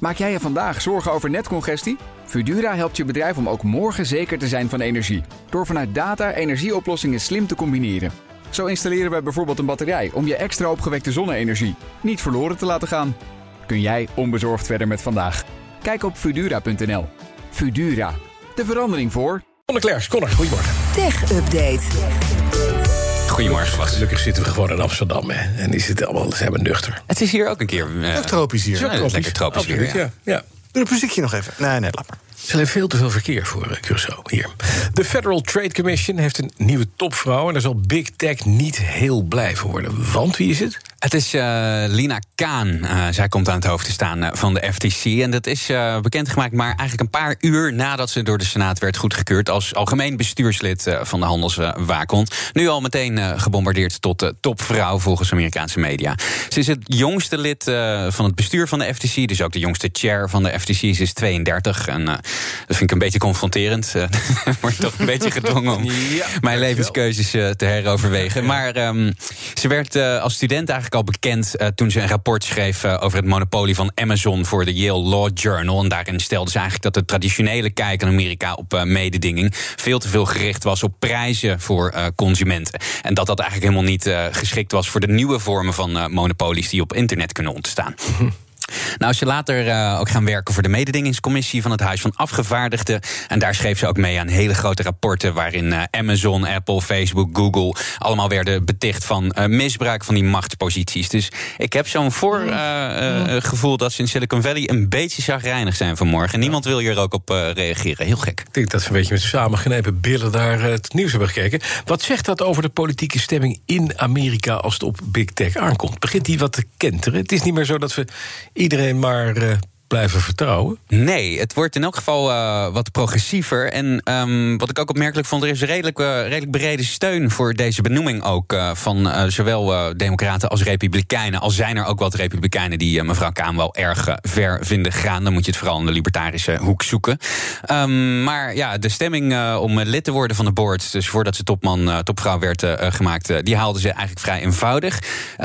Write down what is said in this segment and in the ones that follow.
Maak jij je vandaag zorgen over netcongestie? Fudura helpt je bedrijf om ook morgen zeker te zijn van energie. Door vanuit data energieoplossingen slim te combineren. Zo installeren we bijvoorbeeld een batterij om je extra opgewekte zonne-energie niet verloren te laten gaan. Kun jij onbezorgd verder met vandaag? Kijk op Fudura.nl. Fudura, de verandering voor. Conor Klerks, Conor, goedemorgen. Tech Update. Goedemorgen, Bas. Gelukkig zitten we gewoon in Amsterdam hè. en is het allemaal ze hebben nuchter. Het is hier ook een keer... Uh, Ook tropisch hier. Ja, lekker tropisch weer, Absoluut, ja. ja. ja. Doe het muziekje nog even. Nee, nee, laat maar. Er is veel te veel verkeer voor eh, Curaçao hier. De Federal Trade Commission heeft een nieuwe topvrouw... en daar zal Big Tech niet heel blij van worden. Want wie is het? Het is eh, Lina Kaan. Eh, zij komt aan het hoofd te staan eh, van de FTC. En dat is bekendgemaakt maar eigenlijk een paar uur nadat ze door de Senaat werd goedgekeurd als algemeen bestuurslid van de Handelswaakhond. nu al meteen gebombardeerd tot de topvrouw volgens Amerikaanse media. Ze is het jongste lid van het bestuur van de FTC, dus ook de jongste chair van de FTC. Ze is 32 en dat vind ik een beetje confronterend. Word je toch een beetje gedwongen om mijn levenskeuzes te heroverwegen. Maar ehm, ze werd als student eigenlijk al bekend eh, toen ze een rapport schreef eh, over het monopolie van Amazon voor de Yale Law Journal. En daarin stelde ze eigenlijk dat de traditionele kijk in Amerika op eh, mededinging veel te veel gericht was op prijzen voor consumenten. En dat dat eigenlijk helemaal niet geschikt was voor de nieuwe vormen van monopolies die op internet kunnen ontstaan. Nou, ze later eh, ook gaan werken voor de mededingingscommissie van het Huis van Afgevaardigden. En daar schreef ze ook mee aan hele grote rapporten. waarin eh, Amazon, Apple, Facebook, Google. allemaal werden beticht van eh, misbruik van die machtsposities. Dus ik heb zo'n voorgevoel dat ze in Silicon Valley een beetje zagrijnig zijn vanmorgen. Niemand wil hier ook op reageren. Heel gek. Ik denk dat ze een beetje met samengenepen billen daar het nieuws hebben gekeken. Wat zegt dat over de politieke stemming in Amerika als het op Big Tech aankomt? Begint die wat te kenteren? Het is niet meer zo dat we iedereen maar eh, blijven vertrouwen. Nee, het wordt in elk geval eh, wat progressiever. En ehm, wat ik ook opmerkelijk vond, er is redelijk, eh, redelijk brede steun voor deze benoeming ook. eh, van zowel Democraten als Republikeinen. Al zijn er ook wat Republikeinen die mevrouw Kaan wel erg ver vinden gaan. Dan moet je het vooral in de libertarische hoek zoeken. Ehm, maar ja, de stemming om lid te worden van de board, dus voordat ze topman, topvrouw werd gemaakt, die haalden ze eigenlijk vrij eenvoudig.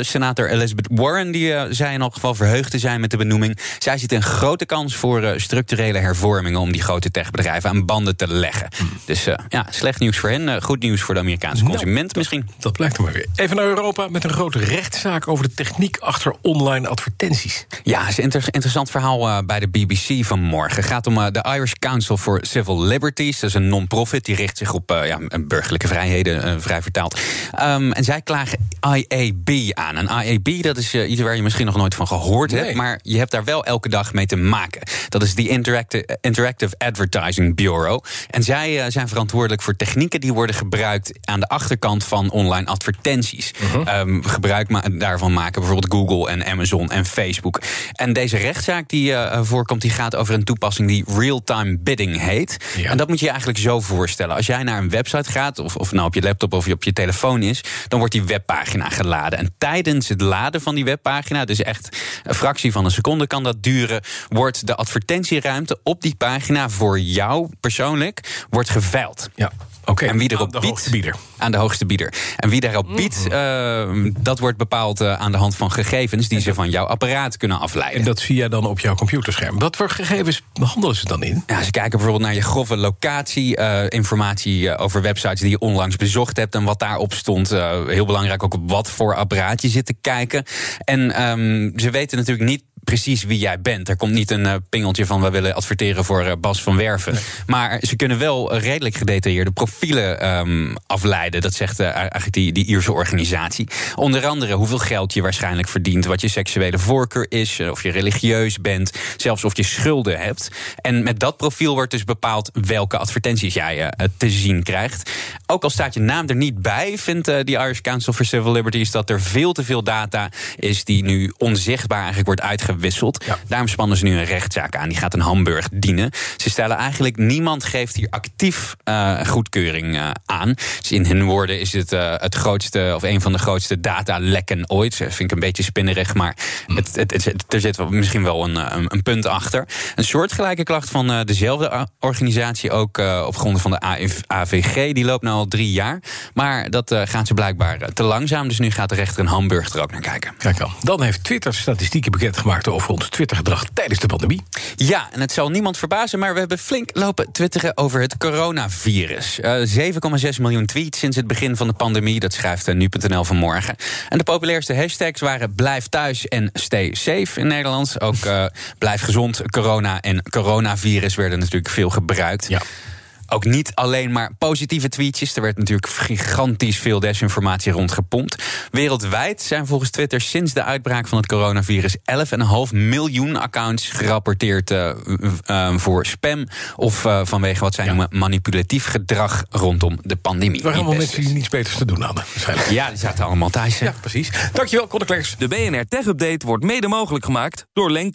Senator Elizabeth Warren die zei in elk geval verheugd te zijn met de benoeming. Zij ziet een grote kans voor eh, structurele hervormingen om die grote techbedrijven aan banden te leggen. Dus eh, ja, slecht nieuws voor hen, eh, goed nieuws voor de Amerikaanse consument misschien. Dat blijkt er maar weer. Even naar Europa met een grote rechtszaak over de techniek achter online advertenties. Ja, is een inter- interessant verhaal bij de BBC vanmorgen. Het gaat om de Irish Council for Civil Liberties. Dat is een non-profit die richt zich op ja, burgerlijke vrijheden, vrij vertaald. Ehm, en zij klagen IAB aan. En IAB, dat is iets waar je misschien nog nooit van gehoord Nee. hebt... maar je hebt daar wel elke dag mee te maken. Dat is die Interactive, Interactive Advertising Bureau. En zij eh, zijn verantwoordelijk voor technieken die worden gebruikt... aan de achterkant van online advertenties. Ehm, gebruik ma- daarvan maken bijvoorbeeld Google en Amazon en Facebook. En deze rechtszaak die eh, voorkomt, die gaat over een toepassing die real-time bidding heet. Ja. En dat moet je je eigenlijk zo voorstellen. Als jij naar een website gaat, of, of nou op je laptop of op je telefoon is, dan wordt die webpagina geladen. En tijdens het laden van die webpagina, dus echt een fractie van een seconde kan dat duren, wordt de advertentieruimte op die pagina voor jou persoonlijk wordt geveild. Ja, oké. En wie erop Aan de biedt, hoogste bieder. aan de hoogste bieder. En wie daarop biedt, eh, dat wordt bepaald eh, aan de hand van gegevens die ze van jouw apparaat kunnen afleiden. En dat zie jij dan op jouw computerscherm. Wat voor gegevens behandelen ze dan in? Ja, ze kijken bijvoorbeeld naar je grove locatie, eh, informatie over websites die je onlangs bezocht hebt en wat daarop stond. Eh, heel belangrijk ook op wat voor apparaat je zit te kijken. En ehm, ze weten natuurlijk niet precies wie jij bent. Er komt niet een eh, pingeltje van we willen adverteren voor eh, Bas van Werven. Maar ze kunnen wel eh, redelijk gedetailleerde profielen ehm, afleiden. Dat zegt eigenlijk die, die Ierse organisatie. Onder andere hoeveel geld je waarschijnlijk verdient, wat je seksuele voorkeur is, of je religieus bent, zelfs of je schulden hebt. En met dat profiel wordt dus bepaald welke advertenties jij te zien krijgt. Ook al staat je naam er niet bij, vindt die Irish Council for Civil Liberties dat er veel te veel data is die nu onzichtbaar eigenlijk wordt uitgewisseld. Ja. Daarom spannen ze nu een rechtszaak aan. Die gaat in Hamburg dienen. Ze stellen eigenlijk niemand geeft hier actief eh, goedkeuring eh, aan. Dus in hun woorden is het eh, het grootste of een van de grootste datalekken ooit. Dat vind ik een beetje spinnerig, maar het, het, het- er zit misschien wel een, een, punt achter. Een soortgelijke klacht van dezelfde organisatie, ook op gronden van de AVG, die loopt nu al drie jaar. Maar dat gaan ze blijkbaar te langzaam. Dus nu gaat de rechter in Hamburg er ook naar kijken. Kijk dan. Dan heeft Twitter statistieken bekendgemaakt over ons Twittergedrag tijdens de pandemie. Ja, en het zal niemand verbazen, maar we hebben flink lopen twitteren over het coronavirus. Uh, 7,6 miljoen tweets sinds het begin van de pandemie, dat schrijft nu.nl vanmorgen. En de populairste hashtags waren blijf thuis en stay safe in Nederland. Ook uh, blijf gezond, corona en coronavirus werden natuurlijk veel gebruikt. Ja. Ook niet alleen maar positieve tweetjes. Er werd natuurlijk gigantisch veel desinformatie rondgepompt. Wereldwijd zijn volgens Twitter sinds de uitbraak van het coronavirus 11,5 miljoen accounts gerapporteerd uh, uh, voor spam. Of uh, vanwege wat zij ja. noemen manipulatief gedrag rondom de pandemie. Waren allemaal mensen die niets beters te doen hadden. Waarschijnlijk. Ja, die zaten allemaal thuis. Ja, precies. Dankjewel, Conor Klerks. De BNR Tech Update wordt mede mogelijk gemaakt door Lenk.